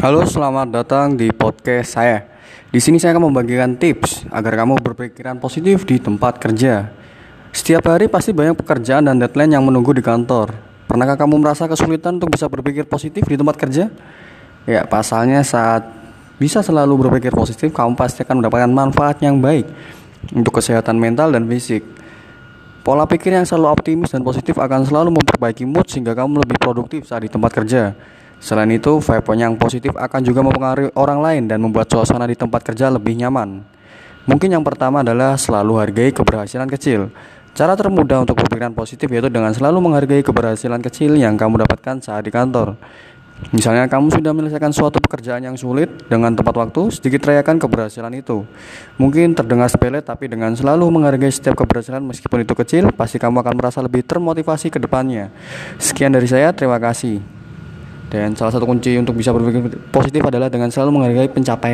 Halo, selamat datang di podcast saya. Di sini saya akan membagikan tips agar kamu berpikiran positif di tempat kerja. Setiap hari pasti banyak pekerjaan dan deadline yang menunggu di kantor. Pernahkah kamu merasa kesulitan untuk bisa berpikir positif di tempat kerja? Ya, pasalnya saat bisa selalu berpikir positif, kamu pasti akan mendapatkan manfaat yang baik untuk kesehatan mental dan fisik. Pola pikir yang selalu optimis dan positif akan selalu memperbaiki mood sehingga kamu lebih produktif saat di tempat kerja. Selain itu, vibe yang positif akan juga mempengaruhi orang lain dan membuat suasana di tempat kerja lebih nyaman. Mungkin yang pertama adalah selalu hargai keberhasilan kecil. Cara termudah untuk berpikiran positif yaitu dengan selalu menghargai keberhasilan kecil yang kamu dapatkan saat di kantor. Misalnya kamu sudah menyelesaikan suatu pekerjaan yang sulit dengan tepat waktu, sedikit rayakan keberhasilan itu. Mungkin terdengar sepele tapi dengan selalu menghargai setiap keberhasilan meskipun itu kecil, pasti kamu akan merasa lebih termotivasi ke depannya. Sekian dari saya, terima kasih. Dan salah satu kunci untuk bisa berpikir positif adalah dengan selalu menghargai pencapaian